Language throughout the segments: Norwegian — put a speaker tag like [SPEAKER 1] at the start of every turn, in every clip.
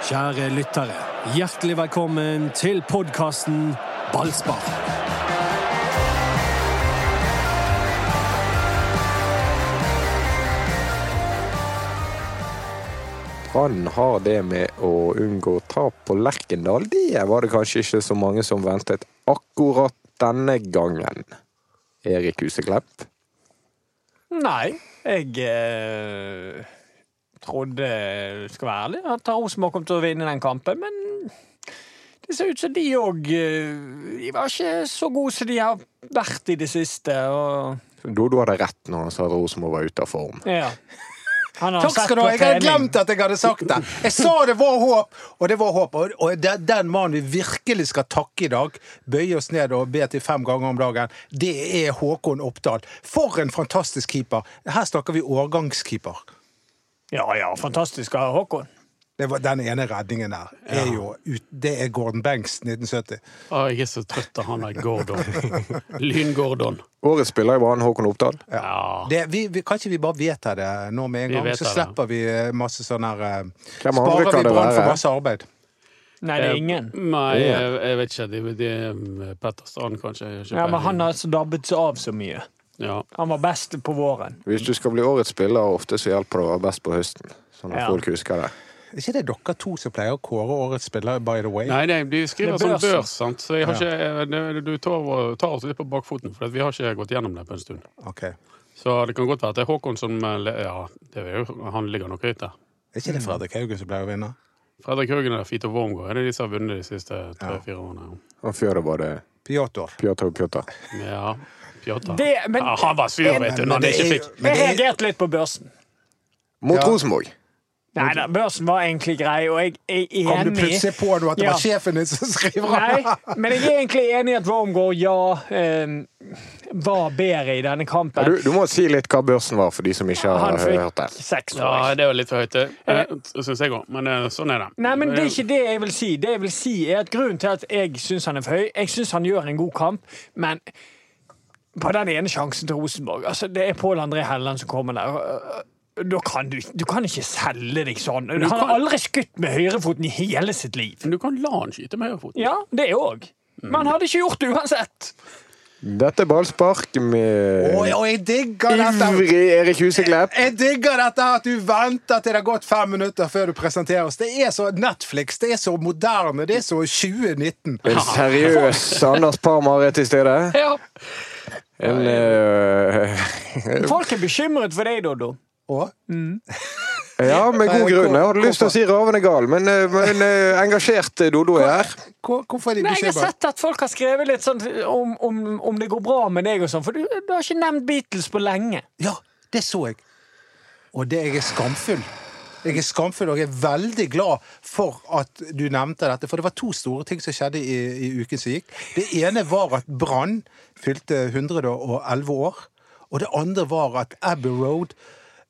[SPEAKER 1] Kjære lyttere, hjertelig velkommen til podkasten Ballspar.
[SPEAKER 2] Brann har det med å unngå tap på Lerkendal. Det var det kanskje ikke så mange som ventet akkurat denne gangen. Erik Huseklepp?
[SPEAKER 3] Nei, jeg eh, trodde, skal være ærlig, at Rosenborg kom til å vinne den kampen, men det ser ut som de òg De var ikke så gode som de har vært i det siste. Og,
[SPEAKER 2] Dodo hadde rett når han sa at Rosenborg var ute av form.
[SPEAKER 3] ja. Han har
[SPEAKER 4] Takk
[SPEAKER 3] sett
[SPEAKER 4] skal du ha. Jeg hadde glemt at jeg hadde sagt det. Jeg sa det var håp, og det var håp. Og- Og det- den mannen vi virkelig skal takke i dag, bøye oss ned og be til fem ganger om dagen, det er Håkon Oppdal. For en fantastisk keeper. Her snakker vi årgangskeeper.
[SPEAKER 3] Ja ja, fantastisk av Håkon.
[SPEAKER 4] Det var Den ene redningen der er jo Det er Gordon Banks 1970.
[SPEAKER 5] Å, jeg er så trøtt av han der Gordon. Lyn-Gordon.
[SPEAKER 2] Årets spiller i han Håkon Oppdal.
[SPEAKER 5] Ja.
[SPEAKER 4] Det, vi, vi, kan ikke vi bare vedta det nå med en gang?
[SPEAKER 5] Så
[SPEAKER 4] Så
[SPEAKER 5] det.
[SPEAKER 4] slipper vi eh, masse sånn her eh,
[SPEAKER 2] Hvem
[SPEAKER 4] Sparer vi Brann for masse arbeid?
[SPEAKER 3] Nei, det er ingen.
[SPEAKER 5] Nei, jeg, jeg vet ikke. Det, det er Petter Strand, kanskje.
[SPEAKER 3] Ja, Men han har så dabbet seg av så mye.
[SPEAKER 5] Ja.
[SPEAKER 3] Han var best på våren.
[SPEAKER 2] Hvis du skal bli årets spiller, ofte så hjelper det å være best på høsten. Sånn at
[SPEAKER 3] Ja.
[SPEAKER 2] folk husker det.
[SPEAKER 4] Er ikke det dere to som pleier å kåre årets spiller, by the way?
[SPEAKER 5] Nei, nei de skriver
[SPEAKER 3] Det er
[SPEAKER 5] sånn børs, sant? så jeg har ikke, du tar, tar oss litt på bakfoten. For vi har ikke gått gjennom det på en stund.
[SPEAKER 4] Okay.
[SPEAKER 5] Så det kan godt være at det er Håkon som eh, Ja, det er jo, han ligger nok høyt der.
[SPEAKER 4] Er ikke det Fredrik Haugen som pleier å vinne?
[SPEAKER 5] Fredrik Haugen og Fito Wormgård er det de som har vunnet de siste tre-fire årene.
[SPEAKER 2] Og før det var det
[SPEAKER 4] Pjotr.
[SPEAKER 2] Pjotr og Pjotr.
[SPEAKER 5] Ja. Pjotr.
[SPEAKER 3] Det, men
[SPEAKER 5] ja, han var sur, vet du, når han ikke fikk
[SPEAKER 4] men
[SPEAKER 3] jeg
[SPEAKER 4] det er-
[SPEAKER 3] reagerte litt på børsen.
[SPEAKER 2] Mot Rosenborg.
[SPEAKER 3] Nei da, børsen var egentlig grei, og jeg er
[SPEAKER 4] Kom du plutselig på at det
[SPEAKER 3] Ja.
[SPEAKER 4] var sjefen din som skriver
[SPEAKER 3] Nei, men jeg er egentlig enig i at Wormgård, ja, eh, var bedre i denne
[SPEAKER 2] Ja,
[SPEAKER 3] kampen.
[SPEAKER 2] du, du må si litt hva børsen var, for de som ikke har
[SPEAKER 3] Han
[SPEAKER 2] hørt det.
[SPEAKER 3] seks
[SPEAKER 5] Ja,
[SPEAKER 3] år.
[SPEAKER 5] det var litt for høyt, det syns jeg òg. Men eh, sånn er det.
[SPEAKER 3] Nei, men det er ikke det jeg vil si. Det jeg vil si er at Grunnen til at jeg syns han er for høy Jeg syns han gjør en god kamp, men på den ene sjansen til Rosenborg altså Det er Pål André Helland som kommer der. Da kan du, du kan ikke selge deg sånn. Han har aldri skutt med høyrefoten i hele sitt liv.
[SPEAKER 5] Men du kan la han skyte med høyrefoten.
[SPEAKER 3] Ja, det òg. Men han hadde ikke gjort det uansett.
[SPEAKER 2] Dette er ballspark med
[SPEAKER 4] Oi, oi, jeg digger dette!
[SPEAKER 2] ivrig Erik Huseklepp.
[SPEAKER 4] Jeg digger dette at du venter til det har gått fem minutter før du presenterer oss. Det er så Netflix, det er så moderne, det er så 2019.
[SPEAKER 2] En seriøs Anders Parmar er til stede.
[SPEAKER 5] Ja.
[SPEAKER 2] En uh,
[SPEAKER 3] Folk er bekymret for deg, Doddo.
[SPEAKER 4] Og
[SPEAKER 2] Ja, med god grunn. Jeg hadde lyst til å si ravende gal, men, eh, men eh, engasjert Dodo er her.
[SPEAKER 4] hvorfor er de
[SPEAKER 3] Nei, jeg har sett at folk har skrevet litt sånn om, om, om det går bra med deg og sånn, for du, du har ikke nevnt Beatles på lenge.
[SPEAKER 4] Ja, det så jeg. Og det jeg er skamfull. Jeg er skamfull, og jeg er veldig glad for at du nevnte dette. For det var to store ting som skjedde i, i uken som gikk. Det ene var at Brann fylte 111 år. Og det andre var at Abbey Road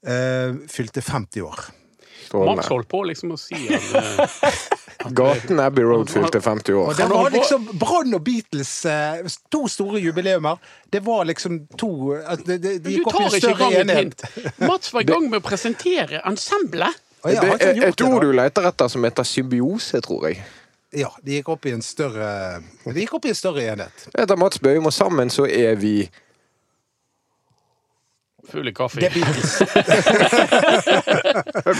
[SPEAKER 4] eh, fylte 50 år.
[SPEAKER 5] Mats holdt på liksom å si at eh,
[SPEAKER 2] Gaten Abbey Road fylte 50
[SPEAKER 4] Og
[SPEAKER 2] år.
[SPEAKER 4] det var liksom Brann og Beatles, eh, to store jubileumer. Det var liksom to at det, det, De
[SPEAKER 5] Du
[SPEAKER 4] gikk opp i
[SPEAKER 5] tar
[SPEAKER 4] en
[SPEAKER 5] ikke
[SPEAKER 4] større enhet.
[SPEAKER 5] hint. Mats var i gang med å presentere ensemblet.
[SPEAKER 2] Det er et ord du leter etter som heter symbiose, tror jeg.
[SPEAKER 4] Ja, de gikk opp i en større De gikk opp i en større enhet.
[SPEAKER 2] Etter heter Mats Bøhm, og sammen så er vi
[SPEAKER 5] Full i kaffe.
[SPEAKER 4] Det er Beatles.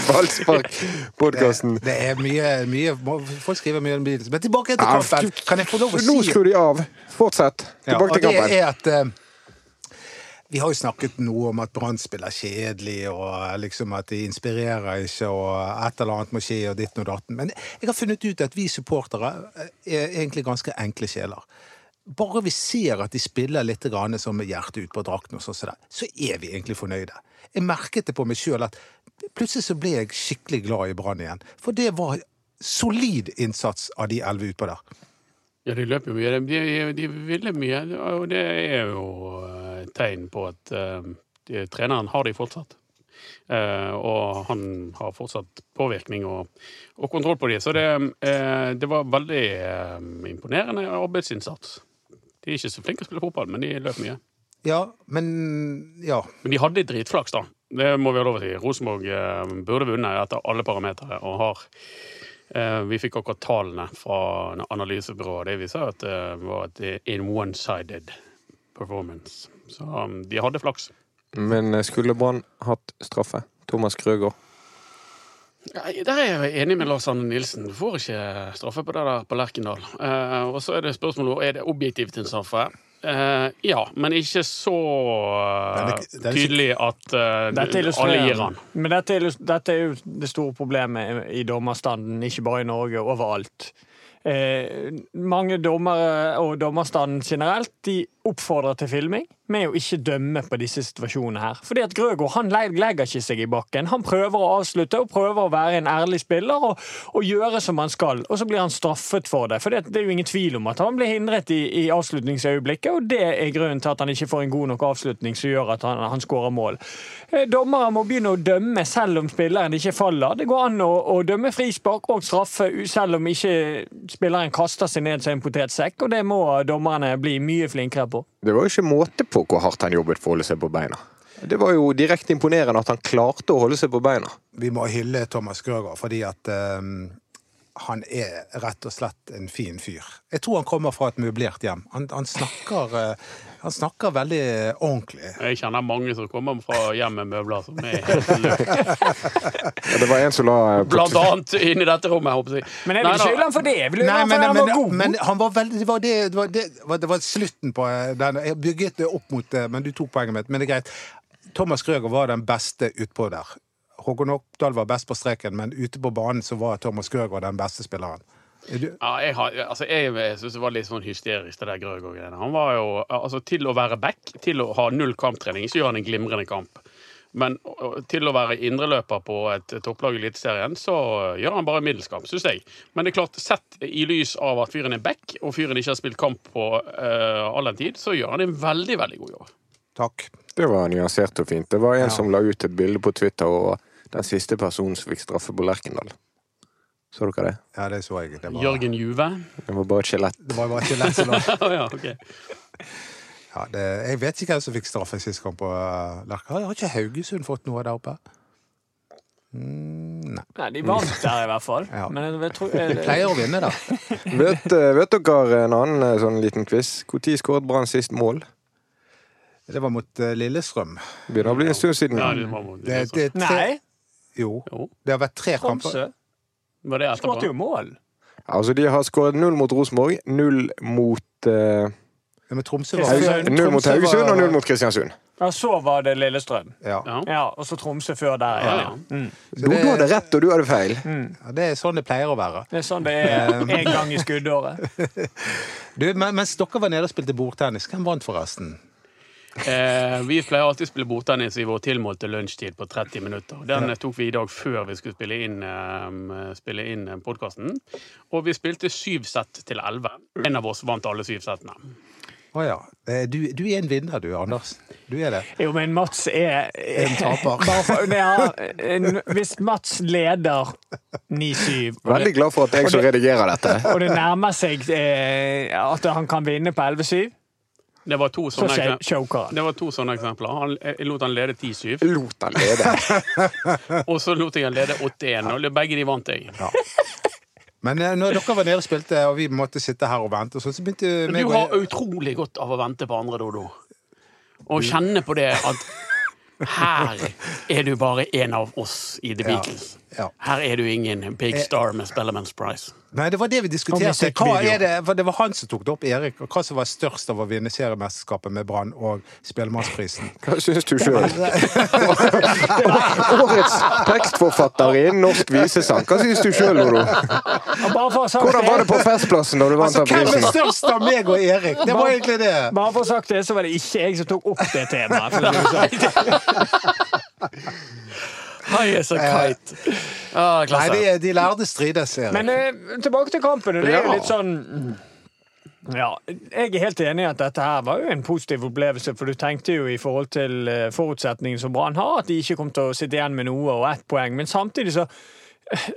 [SPEAKER 2] Ballspark-podkasten.
[SPEAKER 4] Det er mye, mye Folk skriver mye om Beatles. Men tilbake til kampen. Kan jeg få lov å
[SPEAKER 2] Nå
[SPEAKER 4] si
[SPEAKER 2] skrur de av. Fortsett.
[SPEAKER 4] Ja,
[SPEAKER 2] Tilbake
[SPEAKER 4] og
[SPEAKER 2] til
[SPEAKER 4] det er at eh, vi har jo snakket noe om at Brann spiller kjedelig, og liksom at de inspirerer ikke, og et eller annet må skje, og ditt og datten. Men jeg har funnet ut at vi supportere eh, er egentlig ganske enkle sjeler. Bare vi ser at de spiller litt som hjertet ut på drakten, og sånn så er vi egentlig fornøyde. Jeg merket det på meg sjøl at plutselig så ble jeg skikkelig glad i Brann igjen. For det var solid innsats av de elleve utpå der.
[SPEAKER 5] Ja, de løper jo mye. De, de ville mye, og det er jo eh, et tegn på at eh, de, treneren har de fortsatt. Uh, og han har fortsatt påvirkning og, og kontroll på de. Så det, uh, det var veldig uh, imponerende arbeidsinnsats. De er ikke så flinke til å spille fotball, men de løp mye.
[SPEAKER 4] Ja, men Ja.
[SPEAKER 5] Men de hadde dritflaks, da. Det må vi ha lov til. Rosenborg eh, burde vunnet etter alle parametere, og har Eh, Vi fikk akkurat tallene fra analysebyrået. Det viser at det var et in one-sided performance. Så um, de hadde flaks.
[SPEAKER 2] Men eh, skulle Brann hatt straffe? Thomas Krøgaard.
[SPEAKER 5] Nei, Der er jeg enig med Lars Anne Nilsen. Du får ikke straffe på det der på Lerkendal. Eh, og så er det spørsmålet er det objektivt en straffe. Eh, ja, men ikke så eh, tydelig at eh, alle gir han.
[SPEAKER 3] Men dette, er, dette er jo det store problemet i dommerstanden, ikke bare i Norge, overalt. Eh, mange dommere og dommerstanden generelt de oppfordrer til filming med å ikke dømme på disse situasjonene her. Fordi at Grøgaard han legger ikke seg i bakken. Han prøver å avslutte og prøver å være en ærlig spiller og, og gjøre som han skal. Og så blir han straffet for det. For det, det er jo ingen tvil om at han blir hindret i, i avslutningsøyeblikket, og det er grunnen til at han ikke får en god nok avslutning som gjør at han, han skårer mål. Eh, Dommere må begynne å dømme selv om spilleren ikke faller. Det går an å, å dømme frispark og straffe selv om ikke spilleren kaster seg ned som en potetsekk, og det må dommerne bli mye flinkere på.
[SPEAKER 2] Det var jo ikke måte på hvor hardt han jobbet for å holde seg på beina. Det var jo direkte imponerende at han klarte å holde seg på beina.
[SPEAKER 4] Vi må hylle Thomas Grøgaard fordi at ehm, han er rett og slett en fin fyr. Jeg tror han kommer fra et møblert hjem. Han, han, snakker, eh, han snakker veldig ordentlig.
[SPEAKER 5] Jeg kjenner mange som kommer fra hjem med møbler som er helt.
[SPEAKER 2] Ja, Det var en som la eh,
[SPEAKER 5] Blant annet inni dette rommet, håper jeg.
[SPEAKER 3] Men jeg vil ikke skylde han for det. Jeg vil
[SPEAKER 4] Nei, men,
[SPEAKER 3] han
[SPEAKER 4] men,
[SPEAKER 3] var god.
[SPEAKER 4] men han var veldig Det var, det, det var, det var, det var slutten på eh, den. Jeg bygget det opp mot det, men du tok poenget mitt. Men det er greit. Thomas Krøger var den beste utpå der. Håkon Oppdal var best på streken, men ute på banen så var Thomas Grøgaard den beste spilleren. Er du,
[SPEAKER 5] Ja, jeg, har, altså, jeg syns det var litt sånn hysterisk, det der Grøgaard-greiene. Han var jo altså, Til å være back, til å ha null kamptrening, så gjør han en glimrende kamp. Men til å være indreløper på et topplag i Eliteserien, så gjør han bare middels kamp, syns jeg. Men det er klart, sett i lys av at fyren er back, og fyren ikke har spilt kamp på uh, all den tid, så gjør han en veldig, veldig god jobb.
[SPEAKER 4] takk.
[SPEAKER 2] Det var nyansert og fint. Det var en
[SPEAKER 4] Ja.
[SPEAKER 2] som la ut et bilde på Twitter og den siste personen som fikk straffe på Lerkendal. Så dere det?
[SPEAKER 4] Ja, det så jeg. Det var,
[SPEAKER 5] Jørgen Juve.
[SPEAKER 2] Det var bare et skjelett.
[SPEAKER 4] det var bare et skjelett som
[SPEAKER 5] lå ja, ok.
[SPEAKER 4] Ja, det, jeg vet ikke hvem som fikk straffe sist kamp på Lerkendal. Har ikke Haugesund fått noe der oppe? Mm, nei.
[SPEAKER 3] Nei, de vant der i hvert fall.
[SPEAKER 4] Ja.
[SPEAKER 3] Men jeg, tror jeg,
[SPEAKER 4] De pleier å vinne, da.
[SPEAKER 2] Vet, eh, vet dere en annen eh, sånn liten quiz? Når skåret Brann sist mål?
[SPEAKER 4] Det var mot uh, Lillestrøm.
[SPEAKER 2] Begynner å bli en stund siden.
[SPEAKER 5] Ja, det
[SPEAKER 4] Det,
[SPEAKER 5] det,
[SPEAKER 4] det,
[SPEAKER 3] Nei,
[SPEAKER 4] Jo.
[SPEAKER 5] Jo.
[SPEAKER 4] Det har vært tre kamper.
[SPEAKER 3] Tromsø
[SPEAKER 5] var det
[SPEAKER 3] skåret jo mål.
[SPEAKER 2] Altså, de har skåret null mot Rosenborg, null mot uh,
[SPEAKER 4] Ja, men Tromsø
[SPEAKER 3] Haugesund.
[SPEAKER 4] var
[SPEAKER 2] Null mot Haugesund og null mot Kristiansund.
[SPEAKER 3] Ja, så var det Lillestrøm.
[SPEAKER 4] Ja.
[SPEAKER 5] Ja.
[SPEAKER 3] Og så Tromsø før der.
[SPEAKER 5] Ja,
[SPEAKER 3] Ja. Mm.
[SPEAKER 2] Du
[SPEAKER 4] det-
[SPEAKER 2] hadde rett, og du hadde feil.
[SPEAKER 4] ja, Det er sånn det pleier å være.
[SPEAKER 3] Det er sånn det er en gang i skuddåret.
[SPEAKER 4] Du, mens dere var nede og spilte bordtennis, hvem vant forresten?
[SPEAKER 5] Eh, vi pleier alltid å spille bordtennis i vår tilmålte lunsjtid på 30 minutter. Den eh, tok vi i dag før vi skulle spille inn, eh, spille inn podkasten. Og vi spilte syv sett til elleve. En av oss vant alle syv settene.
[SPEAKER 4] Å ja. Eh, Du, du er en vinner, du, Anders. Du er det.
[SPEAKER 3] Jo, men Mats er
[SPEAKER 4] En taper.
[SPEAKER 3] Bare for, ja, hvis Mats leder 9-7,
[SPEAKER 2] Veldig glad for at jeg som redigerer dette.
[SPEAKER 3] og det nærmer seg eh, at han kan vinne på 11-7,
[SPEAKER 5] Det var to sånne,
[SPEAKER 3] så eksempler.
[SPEAKER 5] det var to sånne eksempler. Han, jeg lot han lede 10-7,
[SPEAKER 2] Lot han lede.
[SPEAKER 5] og så lot jeg han lede 8-1. Og begge de vant jeg.
[SPEAKER 4] Men eh, når dere var nede og spilte, og vi måtte sitte her og vente, så så begynte
[SPEAKER 5] Men
[SPEAKER 4] meg
[SPEAKER 5] du har utrolig godt av å vente på andre, Dodo. Og kjenne på det at her er du bare en av oss i The Beatles.
[SPEAKER 4] Ja.
[SPEAKER 5] Her er du ingen big star med Spellemans Prize.
[SPEAKER 4] Nei, det var det vi diskuterte. Hva er det, for det var han som tok det opp, Erik, og hva som var størst av å vinne seriemesterskapet med Brann og Spellemannsprisen.
[SPEAKER 2] Hva syns du sjøl? Årets tekstforfatter innen norsk visesang. Hva syns du sjøl,
[SPEAKER 3] sagt
[SPEAKER 2] Hvordan var det på festplassen da du vant
[SPEAKER 4] Altså,
[SPEAKER 2] den
[SPEAKER 4] hvem er
[SPEAKER 2] prisen?
[SPEAKER 4] størst av meg og Erik? Det var egentlig det.
[SPEAKER 3] Bare for å sagt det, så var det ikke jeg som tok opp det temaet.
[SPEAKER 5] High as a kite. Ah,
[SPEAKER 4] Nei, de, de lærde strides, Erik.
[SPEAKER 3] Men eh, tilbake til kampen. Det er jo litt sånn ja, Jeg er helt enig i at dette her var jo en positiv opplevelse, for du tenkte jo i forhold til eh, forutsetningene som Brann har, at de ikke kom til å sitte igjen med noe og ett poeng. Men samtidig så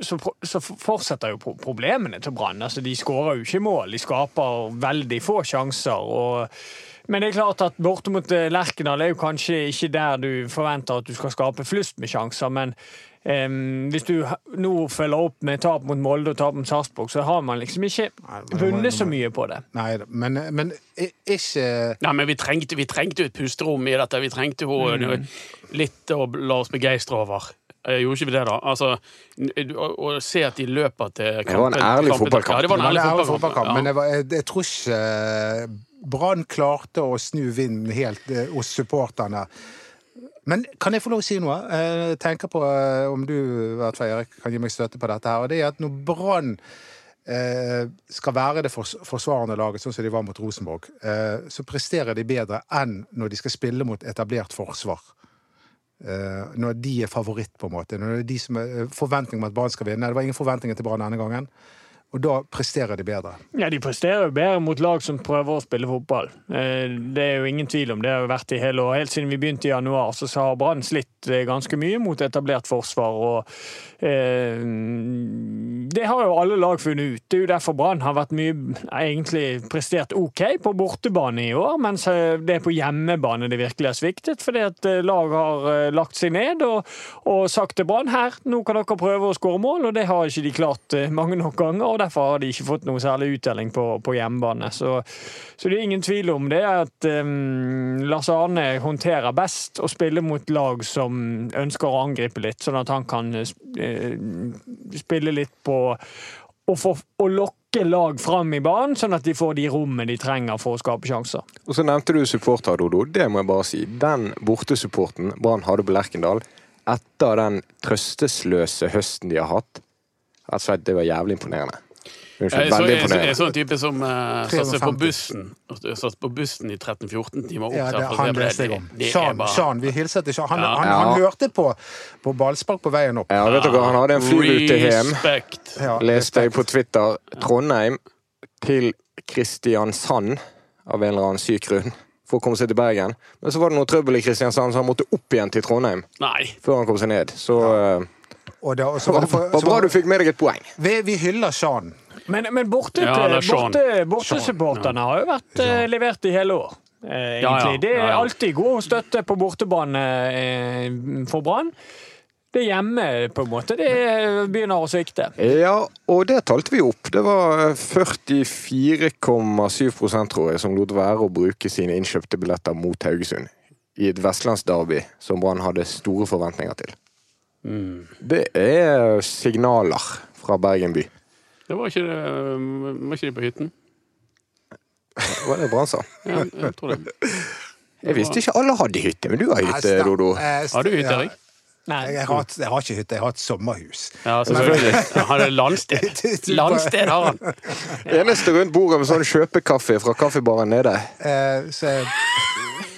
[SPEAKER 3] så, så fortsetter jo problemene til Brann. Altså, de skårer jo ikke mål. De skaper veldig få sjanser. Og, men det er klart at borte mot eh, Lerkendal er jo kanskje ikke der du forventer at du skal skape flust med sjanser. Men um, hvis du nå følger opp med tap mot Molde og tap mot Sarpsborg, så har man liksom ikke vunnet så mye på det.
[SPEAKER 4] Nei men, men ikke
[SPEAKER 5] Nei, men vi trengte, vi trengte jo et pusterom i dette. Vi trengte jo
[SPEAKER 3] Mm.
[SPEAKER 5] litt å la oss begeistre over. Eh, Gjorde ikke vi det, da? Altså, å, å se at de løper til
[SPEAKER 2] Det var en ærlig
[SPEAKER 5] kampen-
[SPEAKER 2] fotballkamp.
[SPEAKER 5] Ja, det var en ærlig
[SPEAKER 4] Det var en
[SPEAKER 5] fotballkamp.
[SPEAKER 4] Men jeg, var, jeg, jeg tror ikke eh, Brann klarte å snu vinden helt eh, hos supporterne. Men kan jeg få lov å si noe? Eh, Jeg tenker på om du Erik, kan gi meg støtte på dette. her, og det er at Når Brann eh, skal være det forsvarende laget, sånn som de var mot Rosenborg, eh, så presterer de bedre enn når de skal spille mot etablert forsvar. Eh, når de er favoritt, på en måte. Når det er de som er forventning om at Brann skal vinne. Det var ingen forventninger til Brann denne gangen. Og da presterer de bedre.
[SPEAKER 3] Ja, De presterer bedre mot lag som prøver å spille fotball. Eh, Det er jo ingen tvil om det. har vært i hele år. Helt siden vi begynte i januar, så har Brann slitt eh, ganske mye mot etablert forsvar. og eh, Det har jo alle lag funnet ut. Det er jo derfor Brann har vært mye, egentlig prestert OK på bortebane i år, mens eh, det er på hjemmebane det virkelig har sviktet. Fordi at lag har lagt seg ned og, og sagt til Brann her, nå kan dere prøve å skåre mål, og det har ikke de klart mange nok ganger. og Derfor har de ikke fått noe særlig uttelling på, på hjemmebane. Så, så det er ingen tvil om det at um, Lars Arne håndterer best å spille mot lag som ønsker å angripe litt, sånn at han kan uh, spille litt på å, få, å lokke lag fram i banen, sånn at de får de rommene de trenger for å skape sjanser.
[SPEAKER 2] Og så nevnte du supporter, Dodo. Det må jeg bare si. Den bortesupporten Brann hadde på Lerkendal etter den trøstesløse høsten de har hatt, rett og slett, det var jævlig imponerende. Unnskyld,
[SPEAKER 5] Jeg så,
[SPEAKER 2] veldig
[SPEAKER 5] jeg, jeg er sånn type som uh, satt på bussen Satt på bussen i 13-14 timer opp
[SPEAKER 4] Ja, det, han leste jeg om.
[SPEAKER 5] Det- det
[SPEAKER 4] Sean,
[SPEAKER 5] bare-
[SPEAKER 4] Sean, vi hilser til Sean. Han,
[SPEAKER 5] Ja.
[SPEAKER 4] han, han
[SPEAKER 2] Ja.
[SPEAKER 4] hørte på, på ballspark på veien opp.
[SPEAKER 2] Ja, vet dere, han hadde en flyrute hjem.
[SPEAKER 5] Respekt.
[SPEAKER 4] Ja,
[SPEAKER 2] Leste jeg på Twitter. Trondheim til Kristiansand av en eller annen syk grunn. For å komme seg til Bergen. Men så var det noe trøbbel i Kristiansand, så han måtte opp igjen til Trondheim.
[SPEAKER 5] Nei.
[SPEAKER 2] Før han kom seg ned. Så ja.
[SPEAKER 4] Og da, og så var det for,
[SPEAKER 2] var
[SPEAKER 4] så
[SPEAKER 2] bra du fikk med deg et poeng.
[SPEAKER 4] vi, vi hyller Sean.
[SPEAKER 3] Men, men borte,
[SPEAKER 5] Ja,
[SPEAKER 3] borte, bortesupporterne har jo vært eh, levert i hele år. Eh,
[SPEAKER 5] Ja, ja.
[SPEAKER 3] egentlig. Det er
[SPEAKER 5] Ja, ja.
[SPEAKER 3] alltid god støtte på bortebane eh, for Brann. Det er hjemme, på en måte. Det begynner å svikte.
[SPEAKER 2] Ja, og det talte vi opp. Det var 44,7% tror jeg som lot være å bruke sine innkjøpte billetter mot Haugesund. I et vestlandsderby som Brann hadde store forventninger til.
[SPEAKER 5] Mm.
[SPEAKER 2] Det er signaler fra Bergen by.
[SPEAKER 5] Det var ikke, det, var ikke de på hytten?
[SPEAKER 2] Var det Brann sa?
[SPEAKER 5] Ja, jeg tror det.
[SPEAKER 2] Jeg visste ikke alle hadde hytte, men du har hytte, Dodo.
[SPEAKER 4] Eh,
[SPEAKER 5] Har du hytte, Erik?
[SPEAKER 3] Nei.
[SPEAKER 4] Jeg har, jeg har ikke hytte, jeg har et sommerhus.
[SPEAKER 5] Ja, selvfølgelig. Han er landsted. Landsted har han.
[SPEAKER 2] Eneste rundt bordet med sånn kjøpekaffe fra kaffebaren nede.
[SPEAKER 4] Eh, så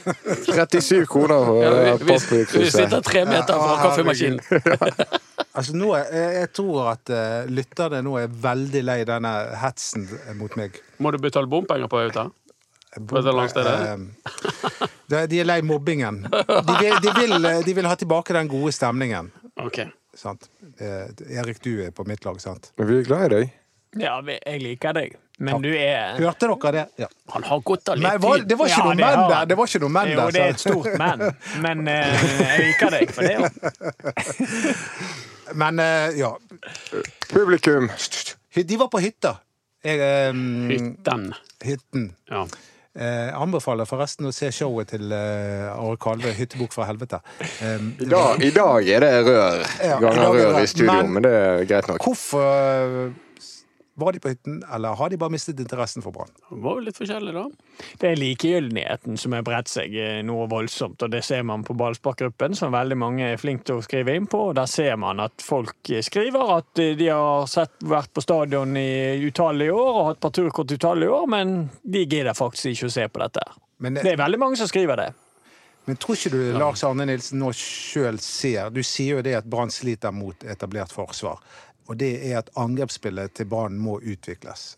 [SPEAKER 2] 37 kroner for
[SPEAKER 5] Ja, vi, vi, vi sitter tre meter fra
[SPEAKER 4] Ja,
[SPEAKER 5] kaffemaskinen.
[SPEAKER 4] altså nå er, jeg, jeg tror at uh, lytterne nå er veldig lei denne hetsen mot meg.
[SPEAKER 5] Må du betale bompenger på Auta? På dette?
[SPEAKER 4] Eh, de, de er lei mobbingen. De vil, de, vil, de vil ha tilbake den gode stemningen.
[SPEAKER 5] Ok.
[SPEAKER 4] Sant? Eh, Erik, du er på mitt lag, sant?
[SPEAKER 2] Men vi er glad i deg.
[SPEAKER 3] Ja, jeg liker deg, men du er
[SPEAKER 4] Hørte dere det? Ja.
[SPEAKER 5] Han har gått av
[SPEAKER 4] Nei,
[SPEAKER 5] litt
[SPEAKER 4] var,
[SPEAKER 5] tid.
[SPEAKER 4] det var ikke
[SPEAKER 3] Ja,
[SPEAKER 4] noe
[SPEAKER 3] det
[SPEAKER 4] menn
[SPEAKER 3] har
[SPEAKER 4] der. Det var ikke noe menn der!
[SPEAKER 3] Jo, det er et stort menn, Men uh, jeg liker deg for det.
[SPEAKER 4] Men uh, ja.
[SPEAKER 2] Publikum.
[SPEAKER 4] De var på hytta. Jeg, um,
[SPEAKER 5] Hytten.
[SPEAKER 4] Hytten.
[SPEAKER 5] Ja.
[SPEAKER 4] Eh, anbefaler forresten å se showet til eh, Are Kalve, 'Hyttebukk fra helvete'. Eh,
[SPEAKER 2] I dag, I dag er det rør.
[SPEAKER 4] Ja,
[SPEAKER 2] Ganger
[SPEAKER 4] er
[SPEAKER 2] rør i studio,
[SPEAKER 4] Men-
[SPEAKER 2] men det er greit nok.
[SPEAKER 4] Hvorfor var de på hytten, eller har de bare mistet interessen for Brann?
[SPEAKER 5] Det var jo litt forskjellig, da.
[SPEAKER 3] Det er likegyldigheten som har bredt seg eh, noe voldsomt, og det ser man på ballsparkgruppen, som veldig mange er flinke til å skrive inn på. og Der ser man at folk eh, skriver at eh, de har sett, vært på stadion i utallige år og hatt parturkort i utallige år, men de gidder faktisk ikke å se på dette.
[SPEAKER 4] Men,
[SPEAKER 3] Det er veldig mange som skriver det.
[SPEAKER 4] men tror ikke du Lars Arne Nilsen nå sjøl ser Du sier jo det at Brann sliter mot etablert forsvar. Og det er at angrepsspillet til Brann må utvikles.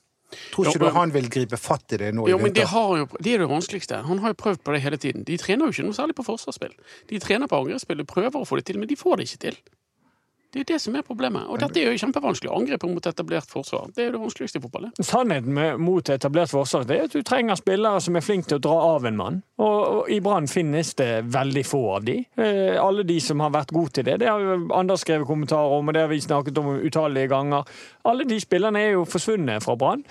[SPEAKER 4] Tror
[SPEAKER 5] Jo,
[SPEAKER 4] ikke du han vil gripe fatt i det nå i
[SPEAKER 5] Jo, men det, jo, det er det vanskeligste. Han har jo prøvd på det hele tiden. De trener jo ikke noe særlig på forsvarsspill. De trener på angrepsspill prøver å få det til, men de får det ikke til. Det er jo det som er problemet. Og dette er jo kjempevanskelig. Angrep mot etablert forsvar. Det er jo det vanskeligste i fotballet.
[SPEAKER 3] Sannheten med, mot etablert forsvar det er at du trenger spillere som er flinke til å dra av en mann. Og, I Brann finnes det veldig få av de. Eh, alle de som har vært gode til det. Det har jo Anders skrevet kommentarer om, og det har vi snakket om utallige ganger. Alle de spillerne er jo forsvunnet fra Brann.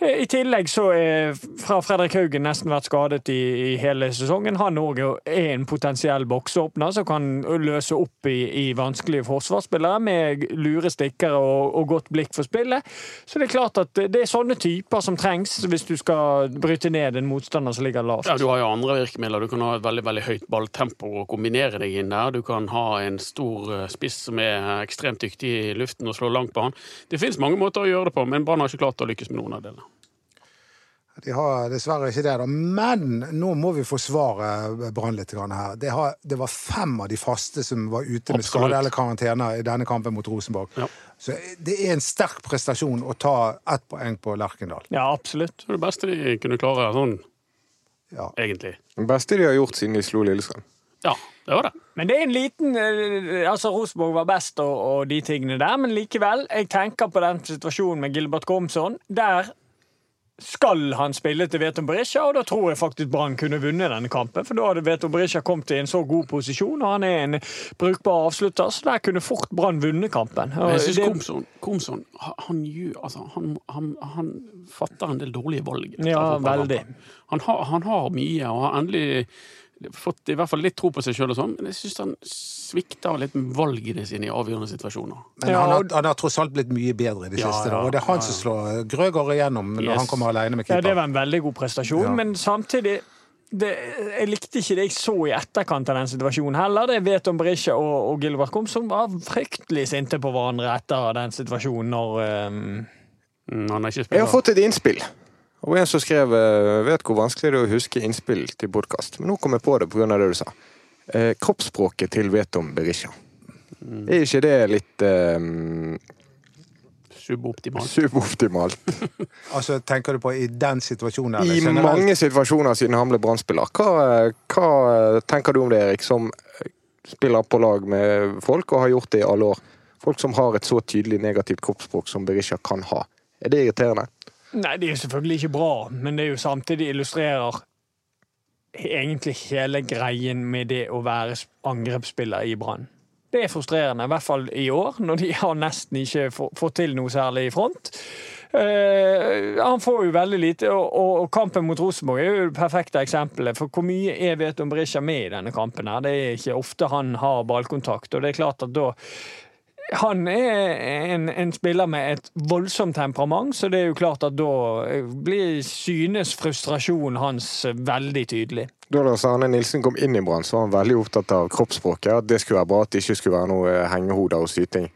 [SPEAKER 3] Eh, I tillegg så er fra Fredrik Haugen nesten vært skadet i, i hele sesongen. Han òg er en potensiell bokseåpner som kan løse opp i, i vanskelige forsvarsspillere med lure stikkere og, og godt blikk for spillet. Så det er klart at det er sånne typer som trengs hvis du skal bryte ned en motstander som ligger lavt.
[SPEAKER 5] Ja, Du har jo andre virkemidler. Du kan ha et veldig veldig høyt balltempo og kombinere deg inn der. Du kan ha en stor eh, spiss som er ekstremt dyktig i luften og slår langt på han. Det finnes mange måter å gjøre det på, men Brann har ikke klart å lykkes med noen av delene.
[SPEAKER 4] De har dessverre ikke det, da. Men nå må vi forsvare Brann litt her. Det, har, det var fem av de faste som var ute med
[SPEAKER 5] Absolutt.
[SPEAKER 4] skade eller karantene i denne kampen mot Rosenborg.
[SPEAKER 5] Ja.
[SPEAKER 4] Så det er en sterk prestasjon å ta ett poeng på Lerkendal.
[SPEAKER 3] Ja, absolutt.
[SPEAKER 5] Det er det beste de kunne klare sånn,
[SPEAKER 4] Ja.
[SPEAKER 5] egentlig.
[SPEAKER 2] Det beste de har gjort siden de slo Lillestrøm.
[SPEAKER 5] Ja, det var det.
[SPEAKER 3] Men det er en liten eh, Altså, Rosenborg var best og, og de tingene der, men likevel. Jeg tenker på den situasjonen med Gilbert Gomsson, Der skal han spille til Veton Berisha, og da tror jeg faktisk Brann kunne vunnet denne kampen. For da hadde Veton Berisha kommet i en så god posisjon, og han er en brukbar avslutter, så der kunne fort Brann vunnet kampen. Og
[SPEAKER 5] jeg synes
[SPEAKER 3] det-
[SPEAKER 5] Komson, Komson han, han, altså, han, han, han fatter en del dårlige valg.
[SPEAKER 3] Ja, veldig.
[SPEAKER 5] Han har, han har mye, og har endelig fått i hvert fall litt tro på seg sjøl, og sånn, men jeg syns han svikter litt med valgene sine i avgjørende situasjoner.
[SPEAKER 4] Men
[SPEAKER 3] Ja,
[SPEAKER 4] han, har, han har tross alt blitt mye bedre i det
[SPEAKER 5] Ja,
[SPEAKER 4] siste.
[SPEAKER 5] Ja,
[SPEAKER 4] Og det er han
[SPEAKER 5] ja,
[SPEAKER 4] som slår Grøgaard igjennom når
[SPEAKER 5] Yes.
[SPEAKER 4] han kommer alene med
[SPEAKER 3] Ja, det var en veldig god prestasjon,
[SPEAKER 4] Ja.
[SPEAKER 3] men samtidig det, jeg likte ikke det jeg så i etterkant av den situasjonen heller. Det vet om Berisha og, og Gilbert Komsom var fryktelig sinte på hverandre etter den situasjonen når um...
[SPEAKER 5] Mm, han har ikke
[SPEAKER 2] Jeg har fått et innspill. Og en som skrev eh, vet hvor vanskelig det er å huske innspill til podkast. Men nå kom jeg på det pga. det du sa. Eh, kroppsspråket til Vetom Berisha. Er ikke det litt eh,
[SPEAKER 5] Suboptimalt.
[SPEAKER 2] suboptimalt?
[SPEAKER 4] Altså, Tenker du på i den situasjonen? eller
[SPEAKER 2] I
[SPEAKER 4] generelt?
[SPEAKER 2] mange situasjoner siden han ble Brann-spiller. Hva, hva tenker du om det, Erik, som eh, spiller på lag med folk og har gjort det i alle år? Folk som har et så tydelig negativt kroppsspråk som Berisha kan ha. Er det irriterende?
[SPEAKER 3] Nei, det er jo selvfølgelig ikke bra, men det er jo samtidig illustrerer egentlig hele greien med det å være angrepsspiller i Brann. Det er frustrerende, i hvert fall i år, når de har nesten ikke fått til noe særlig i front. Uh, han får jo veldig lite, og, og, kampen mot Rosenborg er jo det perfekte eksempelet. For hvor mye er Veton Berisha med i denne kampen? her? Det er ikke ofte han har ballkontakt, og det er klart at da han er en, en spiller med et voldsomt temperament, så det er jo klart at da blir synes frustrasjonen hans veldig tydelig.
[SPEAKER 2] Da Lars Arne Nilsen kom inn i Brann, var han veldig opptatt av kroppsspråket. At det skulle være bra, at det ikke skulle være noe hengehoder og syting.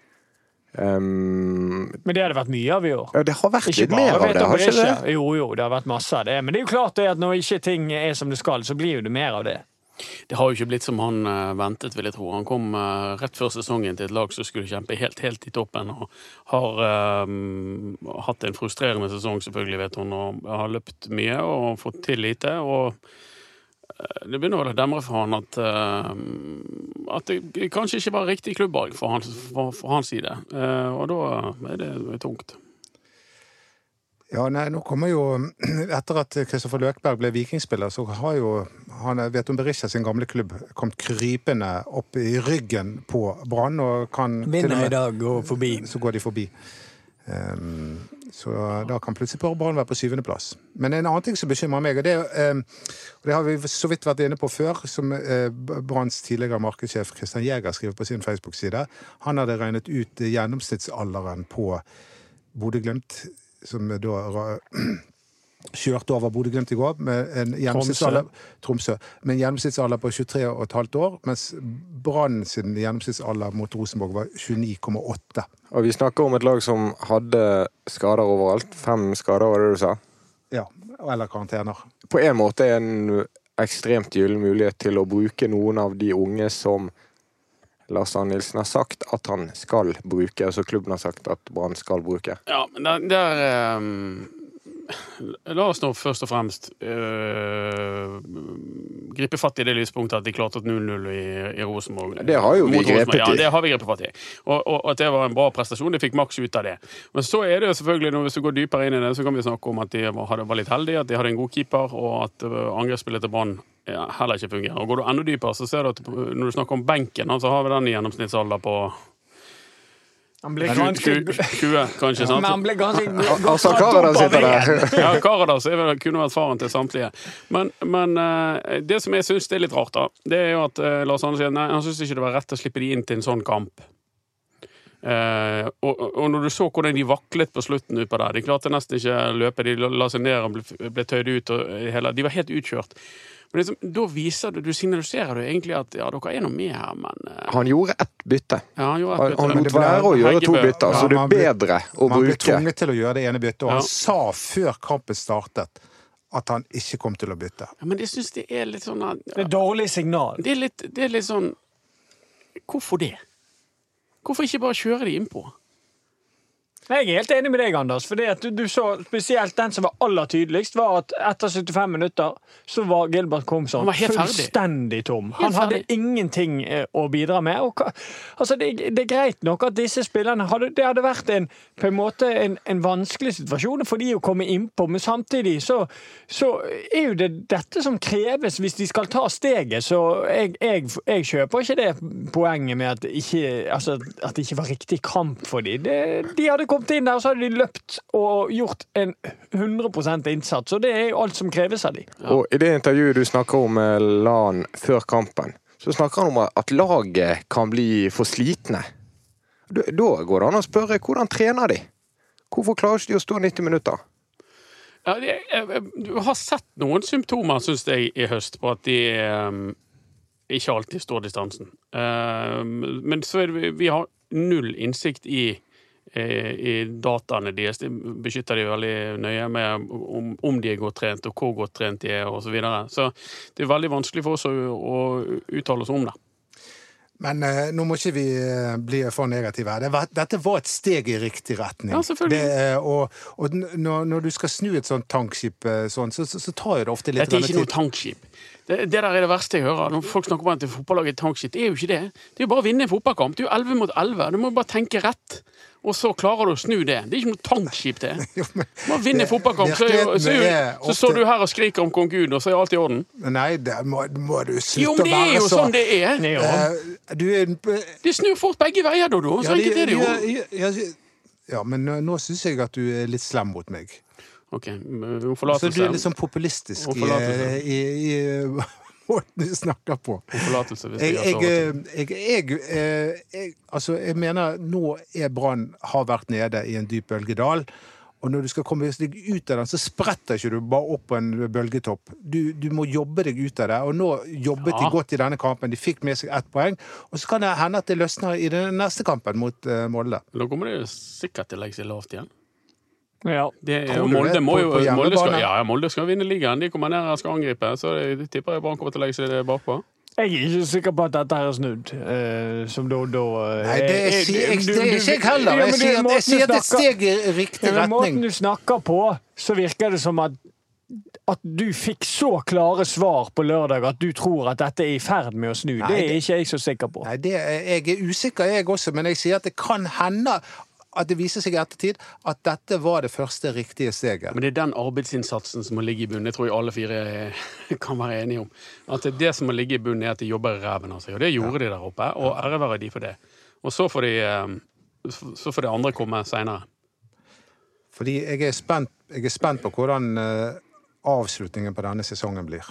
[SPEAKER 2] Um,
[SPEAKER 3] Men det har det vært mye av i år.
[SPEAKER 2] ja, det har vært
[SPEAKER 3] Ikke
[SPEAKER 2] litt mer av det, har ikke det?
[SPEAKER 3] Jo, jo, det har vært masse av det. Men det er jo klart det at når ikke ting er som det skal, så blir jo det mer av det.
[SPEAKER 5] Det har jo ikke blitt som han eh, ventet, vil jeg tro. Han kom eh, rett før sesongen til et lag som skulle kjempe helt, helt i toppen, og har um, hatt en frustrerende sesong, selvfølgelig, vet hun, og har løpt mye og fått til lite. og det begynner vel å demre for han at, uh, at det kanskje ikke var riktig klubbvalg for for, for hans side. Uh, og da er det tungt.
[SPEAKER 4] Ja, nei, nå kommer jo Etter at Kristoffer Løkberg ble vikingspiller, så har jo han, Veton Berisha sin gamle klubb kommet krypende opp i ryggen på Brann. og kan Vinner i
[SPEAKER 3] dag og forbi.
[SPEAKER 4] så går de forbi. Um, så da kan plutselig Brann være på syvendeplass. Men en annen ting som bekymrer meg, og det, ehm, og det har vi så vidt vært inne på før, som uh, Branns tidligere markedssjef Christian Jæger skriver på sin Facebook-side. Han hadde regnet ut gjennomsnittsalderen på Bodø-Glimt, som da kjørte over Bodø-Glimt i går med en gjennomsnittsalder Tromsø, med en gjennomsnittsalder på 23,5 år, mens Brann sin gjennomsnittsalder mot Rosenborg var 29,8.
[SPEAKER 2] Og vi snakker om et lag som hadde skader overalt. Fem skader, var det du sa?
[SPEAKER 4] Ja, eller karantener.
[SPEAKER 2] På en måte en ekstremt gyllen mulighet til å bruke noen av de unge som Lars Arne Nilsen har sagt at han skal bruke, altså klubben har sagt at Brann skal bruke.
[SPEAKER 5] Ja, men der, der ehm, La oss nå først og fremst øh, gripe fatt i det lyspunktet at de klarte et 0-0 i, i Rosenborg.
[SPEAKER 2] Det har jo vi grepet i.
[SPEAKER 5] Ja, det har vi grepet fatt i. Og, og, at det var en bra prestasjon. De fikk maks ut av det. Men så er det jo selvfølgelig, når du går dypere inn i det, så kan vi snakke om at de var, var litt heldige, at de hadde en god keeper, og at uh, angrepsspillet til Brann ja, heller ikke fungerer. Og går du enda dypere, så ser du at når du snakker om benken, så har vi den i gjennomsnittsalder på
[SPEAKER 3] Han ble ganske
[SPEAKER 5] 20 kanskje. sant?
[SPEAKER 3] Men han ble ganske
[SPEAKER 2] Altså, Karadas sitter der.
[SPEAKER 5] Ja, Karadas vel- kunne vært faren til samtlige. Men, men eh, det som jeg syns er litt rart, da, det er jo at eh, Lars Arne sier nei, han syns ikke det var rett å slippe de inn til en sånn kamp. Eh, og, og når du så hvordan de vaklet på slutten utpå der De klarte nesten ikke å løpe, de la la seg ned og ble, ble tøyd ut. Og hele, de var helt utkjørt. Men liksom, da viser du, du signaliserer du egentlig at ja, dere er noe med her, men uh...
[SPEAKER 2] Han gjorde ett bytte.
[SPEAKER 5] ja, han gjorde
[SPEAKER 2] Han,
[SPEAKER 5] bytte.
[SPEAKER 2] han
[SPEAKER 5] han
[SPEAKER 2] lot være å gjøre to bytter,
[SPEAKER 4] Ja,
[SPEAKER 2] så det
[SPEAKER 4] man
[SPEAKER 2] er
[SPEAKER 4] ble-
[SPEAKER 2] bedre å
[SPEAKER 4] Man ble tvunget til å gjøre det ene byttet, og han sa før kampen startet at han ikke kom til å bytte.
[SPEAKER 5] Ja, men jeg syns det er litt sånn at-
[SPEAKER 3] Det er et dårlig signal.
[SPEAKER 5] Det er litt, det er litt sånn Hvorfor det? Hvorfor ikke bare kjøre de innpå?
[SPEAKER 3] Jeg er helt enig med deg, Anders. For du, du så spesielt den som var aller tydeligst, var at etter 75 minutter så var Gilbert Komson fullstendig tom. Han hadde ingenting eh, å bidra med. Og, altså, det, det er greit nok at disse spillerne hadde, Det hadde vært en, på en måte en, en vanskelig situasjon for de å komme innpå, men samtidig så, så er jo det dette som kreves hvis de skal ta steget. Så jeg, jeg, jeg kjøper ikke det poenget med at, ikke, altså, at det ikke var riktig kamp for dem. De hadde kommet inn der, så hadde de løpt og gjort en 100% innsats. Og det er jo alt som kreves av dem.
[SPEAKER 2] Og i det intervjuet du snakker om med LAN før kampen, så snakker han om at laget kan bli for slitne. Da går det an å spørre hvordan trener de? Hvorfor klarer ikke de å stå 90 minutter?
[SPEAKER 5] Ja, jeg, jeg, du har sett noen symptomer, syns jeg, i høst på at de um, ikke alltid står distansen. Uh, men så er det, vi- vi har null innsikt i, eh, i dataene deres. De beskytter de veldig nøye med om, om de er godt trent, og hvor godt trent de er, osv. Så, videre. så det er veldig vanskelig for oss å, å uttale oss om det.
[SPEAKER 4] Men eh, nå må ikke vi eh, bli for negative her. Det var, dette var et steg i riktig retning.
[SPEAKER 5] Ja, selvfølgelig.
[SPEAKER 4] Det, eh, og og når, når du skal snu et sånt tankskip eh, sånn, så, så, så tar jo det ofte litt
[SPEAKER 5] Dette er ikke noe tankskip. Det, det der er det verste jeg hører. Når folk snakker om at fotballaget er tankskip. Det er jo ikke det. Det er jo bare å vinne en fotballkamp. Det er jo 11 mot 11. Du må bare tenke rett. Og så klarer du å snu det. Det er ikke noe tankskip, det.
[SPEAKER 4] Man
[SPEAKER 5] vinner vinne fotballkamp. Så, så, så står du her og skriker om kong Gud, og så er alt i orden.
[SPEAKER 4] Nei, det må, må du slutte å være så
[SPEAKER 5] Jo, men det er jo
[SPEAKER 4] så
[SPEAKER 5] sånn det er.
[SPEAKER 4] Eh, Du er
[SPEAKER 5] Det snur fort begge veier, Dodo. Så enkelt er det jo.
[SPEAKER 4] ja, ja, ja, ja, men nå, nå syns jeg at du er litt slem mot meg.
[SPEAKER 5] OK, Hun forlater seg.
[SPEAKER 4] Så du er litt sånn populistisk i, i, i måten du snakker på. Jeg, mener nå er Brann har vært nede i en dyp bølgedal. Og når du skal komme deg ut av den, så spretter ikke du bare opp på en bølgetopp. Du, du må jobbe deg ut av det. Og nå jobbet
[SPEAKER 5] Ja.
[SPEAKER 4] de godt i denne kampen. De fikk med seg ett poeng. Og så kan det hende at det løsner i den neste kampen mot uh, Molde.
[SPEAKER 5] Da kommer det jo sikkert til å legge seg lavt igjen.
[SPEAKER 3] Ja.
[SPEAKER 5] Er, Molde
[SPEAKER 4] det?
[SPEAKER 5] må jo
[SPEAKER 4] på
[SPEAKER 5] Molde skal, ja, Molde skal vinne ligaen. De kommer ned og skal angripe. Så jeg tipper jeg Brann kommer til å legge seg bakpå.
[SPEAKER 3] Jeg er ikke sikker på at dette her er snudd. eh, som da, da eh,
[SPEAKER 4] Nei, det er,
[SPEAKER 3] eh,
[SPEAKER 4] jeg, det er ikke jeg heller. Jeg
[SPEAKER 3] er
[SPEAKER 4] sier jeg sier at det er steg i riktig
[SPEAKER 3] retning. men måten du snakker på, så virker det som at at du fikk så klare svar på lørdag at du tror at dette er i ferd med å snu.
[SPEAKER 4] Nei,
[SPEAKER 3] det er ikke jeg så sikker på.
[SPEAKER 4] Nei, det, er- jeg er usikker, jeg også, men jeg sier at det kan hende at det viser seg i ettertid at dette var det første riktige steget.
[SPEAKER 5] Men det er den arbeidsinnsatsen som må ligge i bunnen. Det tror jeg alle fire kan være enige om. At det, er det som må ligge i bunnen, er at de jobber i ræven av seg. Og det gjorde de der oppe, og ære være de for det. Og så får de eh, så får det andre komme seinere.
[SPEAKER 4] Fordi jeg er spent, jeg er spent på hvordan eh, avslutningen på denne sesongen blir.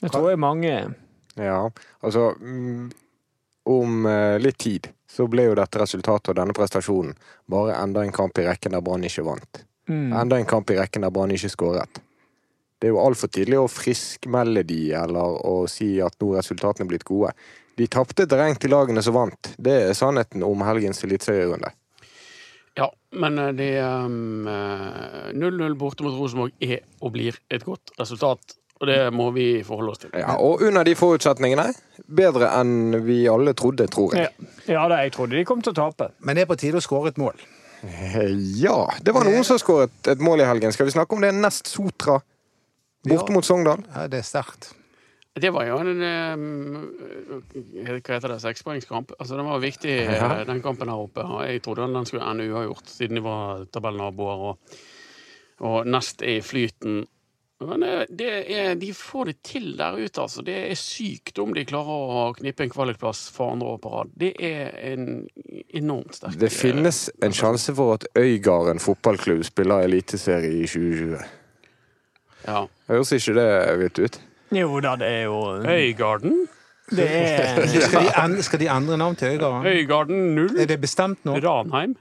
[SPEAKER 3] Det tror jeg mange
[SPEAKER 2] Ja, altså mm, Om eh, litt tid så ble jo dette resultatet og denne prestasjonen bare enda en kamp i rekken der Brann ikke vant.
[SPEAKER 3] mm.
[SPEAKER 2] Enda en kamp i rekken der Brann ikke skåret. Det er jo altfor tidlig å friskmelde de eller å si at nå er resultatene blitt gode. De tapte terreng til lagene som vant. Det er sannheten om helgens eliteserierunde.
[SPEAKER 5] Ja, men eh, det um, eh, 0-0 borte mot Rosenborg er og blir et godt resultat. Og det må vi forholde oss til.
[SPEAKER 2] Ja, og under de forutsetningene bedre enn vi alle trodde, tror jeg.
[SPEAKER 3] ja da, jeg trodde de kom til å tape.
[SPEAKER 4] Men det er på tide å skåre et mål.
[SPEAKER 2] Eh, Ja, det var noen som skåret et mål i helgen. Skal vi snakke om det nest Sotra borte
[SPEAKER 4] Ja.
[SPEAKER 2] mot Sogndal?
[SPEAKER 4] Ja, det er sterkt.
[SPEAKER 5] Det var jo en eh, Hva heter det? Sekspoengskamp. Altså, den var viktig, eh,
[SPEAKER 2] Ja.
[SPEAKER 5] den kampen her oppe. Og jeg trodde den skulle ende uavgjort, siden de var tabellnaboer og, og nest i flyten. Men eh, det er, de får det til der ute, altså. Det er sykt om de klarer å knipe en kvalikplass for andre år på rad. Det er en enormt sterk
[SPEAKER 2] Det finnes en sjanse for at Øygarden fotballklubb spiller eliteserie i 2020.
[SPEAKER 5] Ja.
[SPEAKER 2] Høres ikke det vilt ut?
[SPEAKER 3] Jo da, det er jo
[SPEAKER 5] Øygarden?
[SPEAKER 3] Det er
[SPEAKER 4] Skal de, en, skal de endre navn til Øygarden?
[SPEAKER 5] Øygarden 0?
[SPEAKER 4] Er det bestemt nå?
[SPEAKER 5] Ranheim?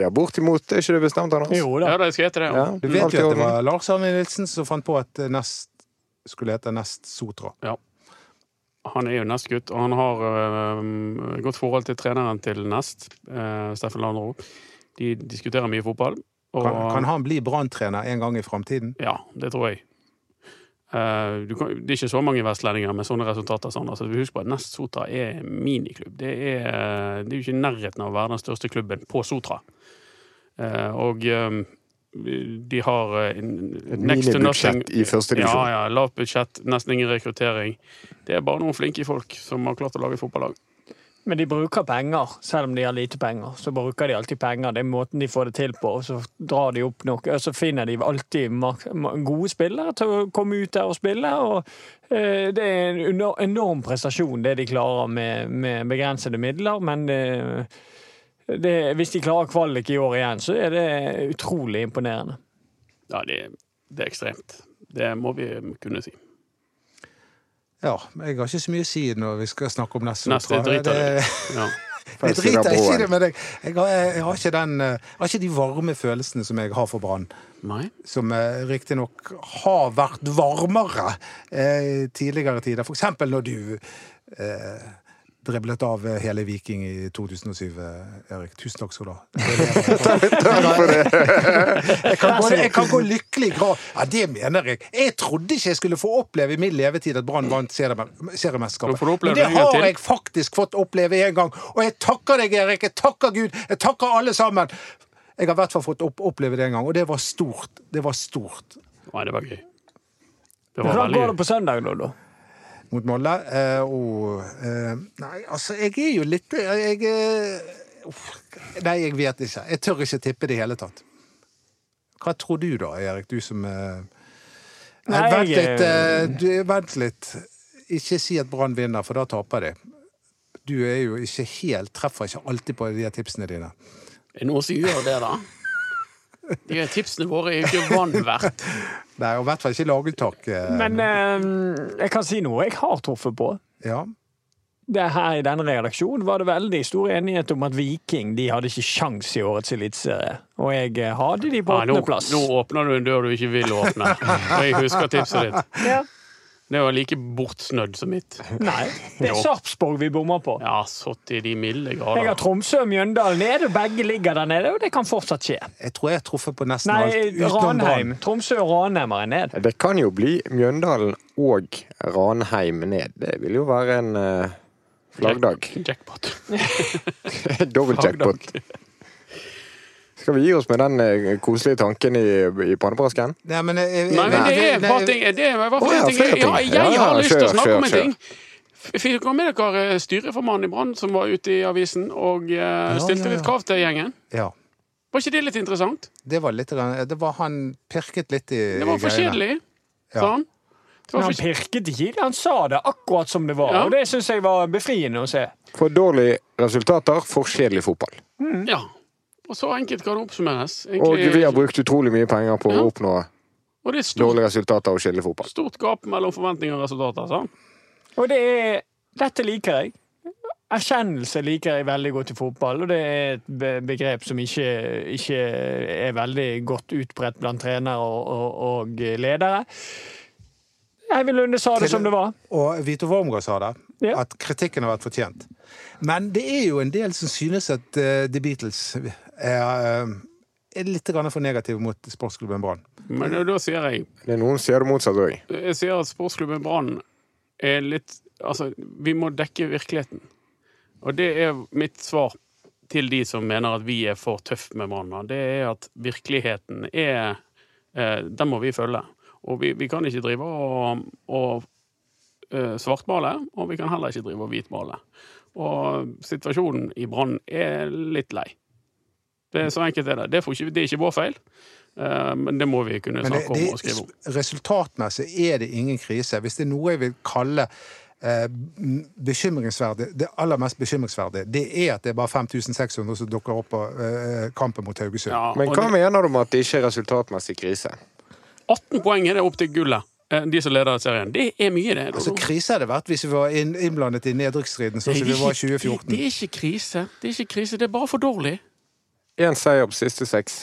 [SPEAKER 2] Ja, bortimot. Er ikke det bestemt, Anders?
[SPEAKER 3] Jo da.
[SPEAKER 5] Ja, det skal hete det.
[SPEAKER 2] Ja,
[SPEAKER 5] Ja.
[SPEAKER 4] Du vet jo at det var Lars Arne Nilsen som fant på at Nest skulle hete Nest Sotra. Ja.
[SPEAKER 5] Han er jo Nest-gutt, og han har øh, godt forhold til treneren til Nest, øh, Steffen Landro. De diskuterer mye fotball. Og,
[SPEAKER 4] Kan, kan han bli branntrener en gang i framtiden?
[SPEAKER 5] Ja, det tror jeg. Du kan, det er ikke så mange vestlendinger med sånne resultater. Sånn. Altså, husk på at Nest Sotra er miniklubb. Det er, det er jo ikke i nærheten av å være den største klubben på Sotra. Uh, og um, de har en-
[SPEAKER 2] Et minibudsjett i første
[SPEAKER 5] Ja, ja. Lavt budsjett, nesten ingen rekruttering. Det er bare noen flinke folk som har klart å lage fotballag.
[SPEAKER 3] Men de bruker penger, selv om de har lite penger. Så bruker de alltid penger. Det er måten de får det til på. Og så drar de opp noe, og så finner de alltid gode spillere til å komme ut der og spille. Og eh, det er en enorm- prestasjon, det de klarer med, med begrensede midler. Men det, det, hvis de klarer kvalik i år igjen, så er det utrolig imponerende.
[SPEAKER 5] Ja, det, det er ekstremt. Det må vi kunne si.
[SPEAKER 4] Ja, jeg har ikke så mye å si når vi skal snakke om Nest
[SPEAKER 5] Neste driter
[SPEAKER 4] Det-
[SPEAKER 5] Ja.
[SPEAKER 4] Jeg driter ikke i det, men jeg, jeg, har, jeg, har ikke den, eh, jeg har ikke de varme følelsene som jeg har for Brann. Som eh, riktignok har vært varmere eh, tidligere tider. For eksempel når du eh, driblet av eh, hele Viking i 2007, eh, Erik. Tusen takk skal du ha. Jeg kan, gå, jeg kan gå lykkelig i grav. Ja, det mener jeg. Jeg trodde ikke jeg skulle få oppleve i min levetid at Brann vant seriemesterskapet. Men det
[SPEAKER 5] det
[SPEAKER 4] har jeg faktisk fått oppleve en gang. Og jeg takker deg, Erik. Jeg takker Gud. Jeg takker alle sammen. Jeg har i hvert fall fått oppleve det en gang, og det var stort. Det var stort.
[SPEAKER 5] Nei, det var gøy. Det var
[SPEAKER 3] Hvordan går det på søndag, da?
[SPEAKER 4] Mot Molde. Eh, og eh, Nei, altså, jeg er jo litt Jeg eh, Nei, jeg vet ikke. Jeg tør ikke tippe det i hele tatt. Hva tror du da, Erik? Du som
[SPEAKER 3] Nei,
[SPEAKER 4] Vent litt. du, vent litt. Ikke si at Brann vinner, for da taper de. Du er jo ikke helt Treffer ikke alltid på de tipsene dine.
[SPEAKER 5] Er det noen som gjør det, da? De tipsene våre er ikke vann verdt.
[SPEAKER 4] Nei, og i hvert fall ikke lageltak. eh,
[SPEAKER 3] Men eh, jeg kan si noe jeg har truffet på.
[SPEAKER 4] ja.
[SPEAKER 3] Det her I denne redaksjonen var det veldig stor enighet om at Viking de hadde ikke sjans i årets eliteserie. Og jeg eh, hadde de på
[SPEAKER 5] Ja, nå, nå åpner du en dør du ikke vil åpne. Og jeg husker tipset ditt.
[SPEAKER 3] Ja.
[SPEAKER 5] Det var like bortsnødd som mitt.
[SPEAKER 3] Nei, det er Sarpsborg vi bommer på.
[SPEAKER 5] Ja, satt i de milde
[SPEAKER 3] Jeg har. Tromsø og Mjøndalen nede, og begge ligger der nede, og det kan fortsatt skje.
[SPEAKER 4] Jeg tror jeg har truffet på nesten
[SPEAKER 3] Nei,
[SPEAKER 4] alt. utenom
[SPEAKER 3] Ranheim.
[SPEAKER 4] Brann.
[SPEAKER 3] Tromsø og Ranheim er ned.
[SPEAKER 2] Det kan jo bli Mjøndalen og Ranheim ned. Det vil jo være en uh, flaggdag.
[SPEAKER 5] Jackpot.
[SPEAKER 2] Dobbel jackpot. Skal vi gi oss med den eh, koselige tanken i, i pannebrasken?
[SPEAKER 4] Nei, men jeg,
[SPEAKER 5] Nei, men det er et par ting. Det er
[SPEAKER 2] ja.
[SPEAKER 5] Ja, jeg
[SPEAKER 2] Ja,
[SPEAKER 5] har lyst til å
[SPEAKER 2] kjør,
[SPEAKER 5] snakke om en
[SPEAKER 2] kjør,
[SPEAKER 5] ting. Fikk dere med dere eh, styreformannen i Brann som var ute i avisen og uh, stilte
[SPEAKER 4] ja, ja.
[SPEAKER 5] litt krav til gjengen?
[SPEAKER 4] Ja.
[SPEAKER 5] Var ikke det litt interessant?
[SPEAKER 4] Det var litt Det var han pirket litt i
[SPEAKER 5] Det var for kjedelig,
[SPEAKER 4] Ja.
[SPEAKER 5] sa han.
[SPEAKER 3] Men han pirket ikke i det, han sa det akkurat som det var.
[SPEAKER 5] Ja.
[SPEAKER 3] Og det syns jeg var befriende å se.
[SPEAKER 2] For dårlige resultater, for kjedelig fotball.
[SPEAKER 5] Ja. Og så enkelt kan det oppsummeres.
[SPEAKER 2] Og vi har brukt utrolig mye penger på
[SPEAKER 5] Ja.
[SPEAKER 2] å oppnå
[SPEAKER 5] og det er stort,
[SPEAKER 2] dårlige resultater og kjedelig fotball.
[SPEAKER 5] stort gap mellom forventninger og resultater. sa.
[SPEAKER 3] Og det er Dette liker jeg. Erkjennelse liker jeg veldig godt i fotball, og det er et begrep som ikke, ikke er veldig godt utbredt blant trenere og, og, og ledere. Eivind Lunde sa det
[SPEAKER 4] Til-
[SPEAKER 3] som det var.
[SPEAKER 4] Og Vito Wormgård sa det,
[SPEAKER 3] Ja.
[SPEAKER 4] at kritikken har vært fortjent. Men det er jo en del som synes at uh, The Beatles er, eh, er litt grann for negative mot sportsklubben Brann.
[SPEAKER 5] Men da- da sier jeg
[SPEAKER 2] Det er noen sier det motsatte òg.
[SPEAKER 5] Jeg sier at sportsklubben Brann er litt Altså, vi må dekke virkeligheten. Og det er mitt svar til de som mener at vi er for tøffe med Brann. Det er at virkeligheten er eh, Den må vi følge. Og vi, vi kan ikke drive og, og eh, svartmale, og vi kan heller ikke drive og hvitmale. Og situasjonen i Brann er litt lei. Det er så enkelt er det. Det, får ikke, det er ikke vår feil, eh, men det må vi kunne snakke om og skrive om.
[SPEAKER 4] resultatmessig er det ingen krise. Hvis det er noe jeg vil kalle eh, bekymringsverdig, det aller mest bekymringsverdige, det er at det er bare 5600 som dukker opp på eh, kampen mot Haugesund.
[SPEAKER 5] Ja,
[SPEAKER 2] Men hva
[SPEAKER 5] det-
[SPEAKER 2] mener du med at det ikke er resultatmessig krise?
[SPEAKER 5] 18 poeng er det opp til gullet, eh, de som leder serien. Det er mye, det.
[SPEAKER 4] Altså, Krise hadde det vært hvis vi var innblandet i nedrykksstriden sånn som vi var i
[SPEAKER 5] Det,
[SPEAKER 4] 2014.
[SPEAKER 5] det er ikke krise. Det er ikke krise, det er bare for dårlig.
[SPEAKER 2] Én seier på siste seks.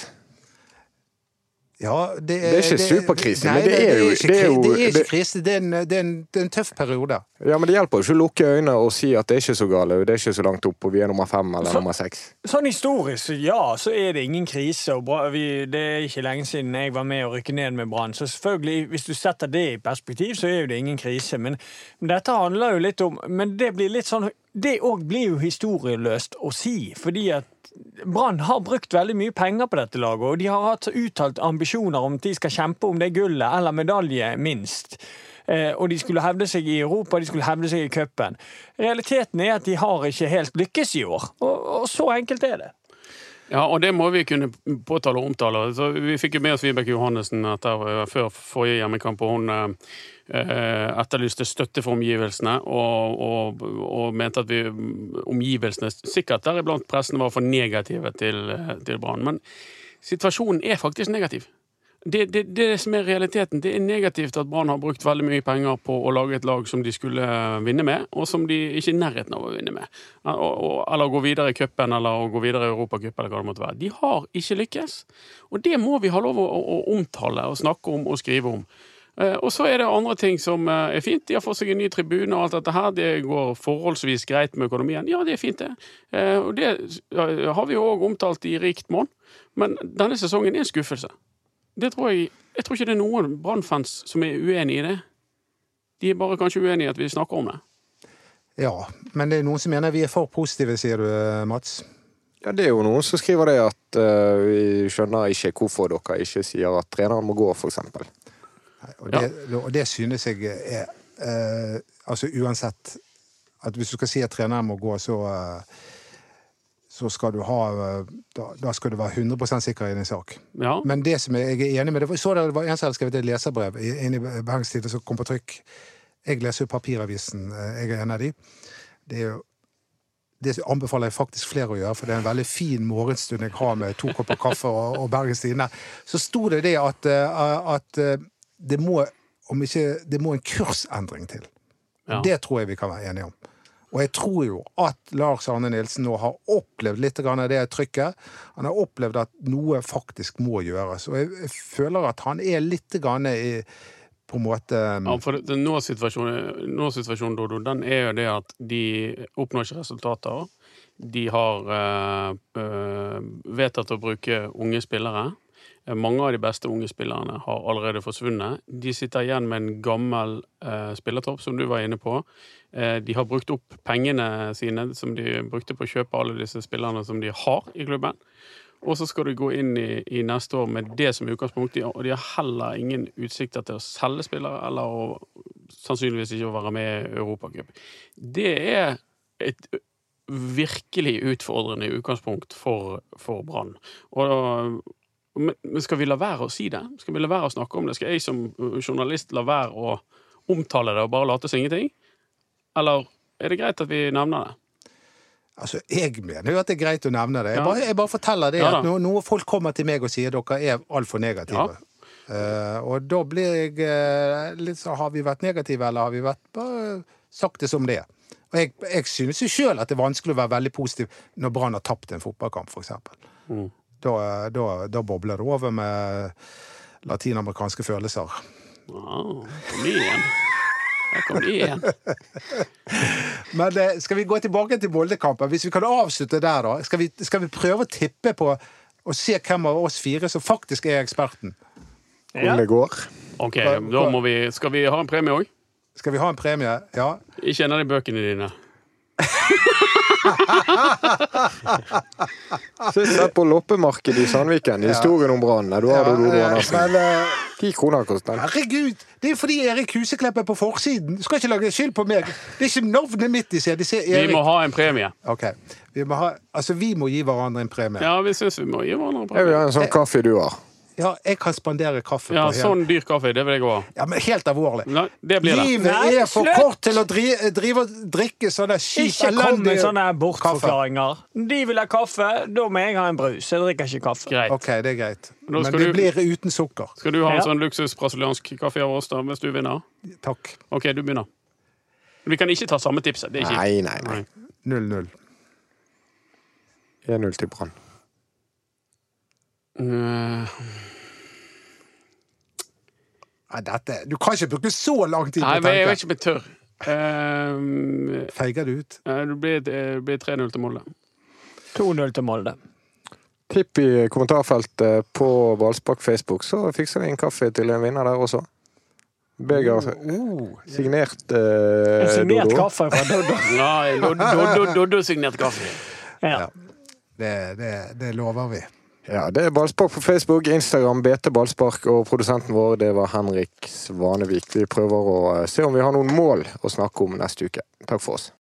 [SPEAKER 4] Ja, det,
[SPEAKER 2] Det er ikke superkrise, men det er jo- det er jo-
[SPEAKER 4] det er ikke krise. Det er, en, det, er en, en tøff periode.
[SPEAKER 2] Ja, men det hjelper jo ikke å lukke øynene og si at det er ikke så gale, det er ikke så langt opp, og vi er nummer fem eller
[SPEAKER 3] Så-
[SPEAKER 2] nummer seks.
[SPEAKER 3] Sånn historisk, ja, så er det ingen krise. og bra, vi, Det er ikke lenge siden jeg var med å rykke ned med Brann. Så selvfølgelig, hvis du setter det i perspektiv, så er jo det ingen krise. Men, men dette handler jo litt om Men det blir litt sånn Det òg blir jo historieløst å si, fordi at Brann har brukt veldig mye penger på dette laget, og de har hatt uttalt ambisjoner om at de skal kjempe om det gullet, eller medalje, minst. Eh, og de skulle hevde seg i Europa, de skulle hevde seg i cupen. Realiteten er at de har ikke helt lykkes i år, og, og så enkelt er det.
[SPEAKER 5] Ja, og det må vi kunne påtale og omtale. Så vi fikk jo med oss Vibeke Johannessen før forrige hjemmekamp, og hun eh, etterlyste støtte for omgivelsene, og, og, og mente at vi, omgivelsene, sikkert deriblant pressen, var for negative til, til Brann. Men situasjonen er faktisk negativ. Det, det, det som er realiteten, det er negativt at Brann har brukt veldig mye penger på å lage et lag som de skulle vinne med, og som de ikke er i nærheten av å vinne med. Eller gå videre i cupen, eller gå videre i Europacup, eller hva det måtte være. De har ikke lykkes. Og det må vi ha lov å, å, omtale og snakke om og skrive om. Eh, Og så er det andre ting som eh, er fint. De har fått seg en ny tribune og alt dette her. Det går forholdsvis greit med økonomien. Ja, det er fint, det. Eh, Og det har vi jo òg omtalt i rikt monn. Men denne sesongen er en skuffelse. Det tror jeg Jeg tror ikke det er noen Brann-fans som er uenig i det. De er bare kanskje uenige i at vi snakker om det.
[SPEAKER 4] Ja, men det er noen som mener vi er for positive, sier du, Mats?
[SPEAKER 2] Ja, det er jo noen som skriver det at uh, vi skjønner ikke hvorfor dere ikke sier at treneren må gå, eksempel.
[SPEAKER 4] Og det, og det synes jeg er uh, Altså uansett at Hvis du skal si at treneren må gå, så eh, så skal du ha eh, Da, da skal du være 100% sikker i din sak.
[SPEAKER 5] Ja.
[SPEAKER 4] Men det som jeg er enig med det, var- så det var en som hadde skrevet et leserbrev inn i Bergenstidene som kom på trykk. Jeg leser jo papiravisen, eh, jeg er en av de. Det er jo det anbefaler jeg faktisk flere å gjøre, for det er en veldig fin morgenstund jeg har med to kopper kaffe og, og Bergens Tidende. Så sto det det at, eh, at det må, om ikke, det må en kursendring til.
[SPEAKER 5] Ja.
[SPEAKER 4] Det tror jeg vi kan være enige om. Og jeg tror jo at Lars Arne Nilsen nå har opplevd litt av det trykket. Han har opplevd at noe faktisk må gjøres. Og jeg, føler at han er litt grann i på en måte
[SPEAKER 5] Ja, for Nå-situasjonen, Dodo, den er jo det at de oppnår ikke resultater. De har eh, vedtatt å bruke unge spillere. Mange av de beste unge spillerne har allerede forsvunnet. De sitter igjen med en gammel eh, spillertropp, som du var inne på. Eh, de har brukt opp pengene sine som de brukte på å kjøpe alle disse spillerne som de har i klubben. Og så skal du gå inn i, i neste år med det som utgangspunkt, og de har heller ingen utsikter til å selge spillere, eller å, sannsynligvis ikke å være med i Europacup. Det er et virkelig utfordrende utgangspunkt for, for Brann. Og da- Men skal vi la være å si det? Skal vi la være å snakke om det? Skal jeg som journalist la være å omtale det og bare late som ingenting? Eller er det greit at vi nevner det?
[SPEAKER 4] Altså, Jeg mener jo at det er greit å nevne det. Jeg
[SPEAKER 5] Ja.
[SPEAKER 4] bare, jeg bare forteller det
[SPEAKER 5] Ja
[SPEAKER 4] at no, noen folk kommer til meg og sier dere er altfor negative. Eh, og da blir jeg uh, litt sånn Har vi vært negative, eller har vi vært bare sagt det som det er? Og jeg, jeg synes jo sjøl at det er vanskelig å være veldig positiv når Brann har tapt en fotballkamp, f.eks.
[SPEAKER 5] Mm.
[SPEAKER 4] Da, da, da bobler det over med latinamerikanske følelser.
[SPEAKER 5] Wow, kom igjen. Der kom de igjen.
[SPEAKER 4] Men eh, skal vi gå tilbake til boldekampen? Hvis vi kan avslutte der, da. Skal vi, skal vi prøve å tippe på og se hvem av oss fire som faktisk er eksperten?
[SPEAKER 2] Ja. Ole går.
[SPEAKER 5] Ok, da må vi Skal vi ha en premie òg?
[SPEAKER 4] Skal vi ha en premie? Ja.
[SPEAKER 5] Ikke en av de bøkene dine.
[SPEAKER 2] Sist sett på loppemarkedet i Sandviken. Historien om brannen. Du har Dodo Andersen.
[SPEAKER 4] eh,
[SPEAKER 2] Ti kroner koster den.
[SPEAKER 4] Herregud! Det er fordi Erik Huseklepp er på forsiden. Du skal ikke lage skyld på meg. Det er ikke navnet mitt de ser. De ser
[SPEAKER 5] Vi må ha en premie.
[SPEAKER 4] Ok. Vi må, ha, altså, vi må gi hverandre en premie.
[SPEAKER 5] Ja, vi syns vi må gi hverandre en
[SPEAKER 2] Jeg vil
[SPEAKER 5] premie.
[SPEAKER 2] ha en sånn kaffe du har.
[SPEAKER 4] Ja, jeg kan spandere kaffe
[SPEAKER 5] Ja,
[SPEAKER 4] på hele
[SPEAKER 5] sånn dyr kaffe, det vil jeg òg ha.
[SPEAKER 4] Ja, men helt alvorlig.
[SPEAKER 5] Nei, det blir det.
[SPEAKER 4] Livet
[SPEAKER 3] Nei,
[SPEAKER 4] er for
[SPEAKER 3] slutt!
[SPEAKER 4] kort til å dri, drive og drikke sånne kjip,
[SPEAKER 3] Ikke kom med sånne her bortforklaringer. De vil ha kaffe, da må jeg ha en brus. Jeg drikker ikke kaffe.
[SPEAKER 5] Greit.
[SPEAKER 4] Ok, det er greit. Men det
[SPEAKER 5] du-
[SPEAKER 4] blir uten sukker.
[SPEAKER 5] Skal du ha en
[SPEAKER 3] Ja.
[SPEAKER 5] sånn luksus brasiliansk kaffe av oss da, hvis du vinner?
[SPEAKER 4] Takk.
[SPEAKER 5] OK, du begynner. Vi kan ikke ta samme tipset. Det er ikke
[SPEAKER 2] Nei, nei, nei.
[SPEAKER 4] 0-0.
[SPEAKER 2] 1-0 til Brann.
[SPEAKER 5] Eh,
[SPEAKER 4] Nei, dette Du kan ikke bruke så lang tid på
[SPEAKER 5] Nei,
[SPEAKER 4] å
[SPEAKER 5] men jeg
[SPEAKER 4] tenke.
[SPEAKER 5] vet ikke om jeg tør. Eh,
[SPEAKER 4] Feiger det ut?
[SPEAKER 5] eh, det blir, det blir 3-0 til Molde.
[SPEAKER 3] 2-0 til Molde.
[SPEAKER 2] Tipp i kommentarfeltet på Ballspark Facebook, så fikser vi en kaffe til en vinner der også. Beger signert eh,
[SPEAKER 3] En signert
[SPEAKER 2] Dodo.
[SPEAKER 3] kaffe fra Doddo.
[SPEAKER 5] Nei, Doddo Doddo signert kaffe.
[SPEAKER 3] Ja.
[SPEAKER 4] Det, det, det lover vi.
[SPEAKER 2] Ja, det er Ballspark på Facebook, Instagram, BT Ballspark, og produsenten vår det var Henrik Svanevik. Vi prøver å eh, se om vi har noen mål å snakke om neste uke. Takk for oss.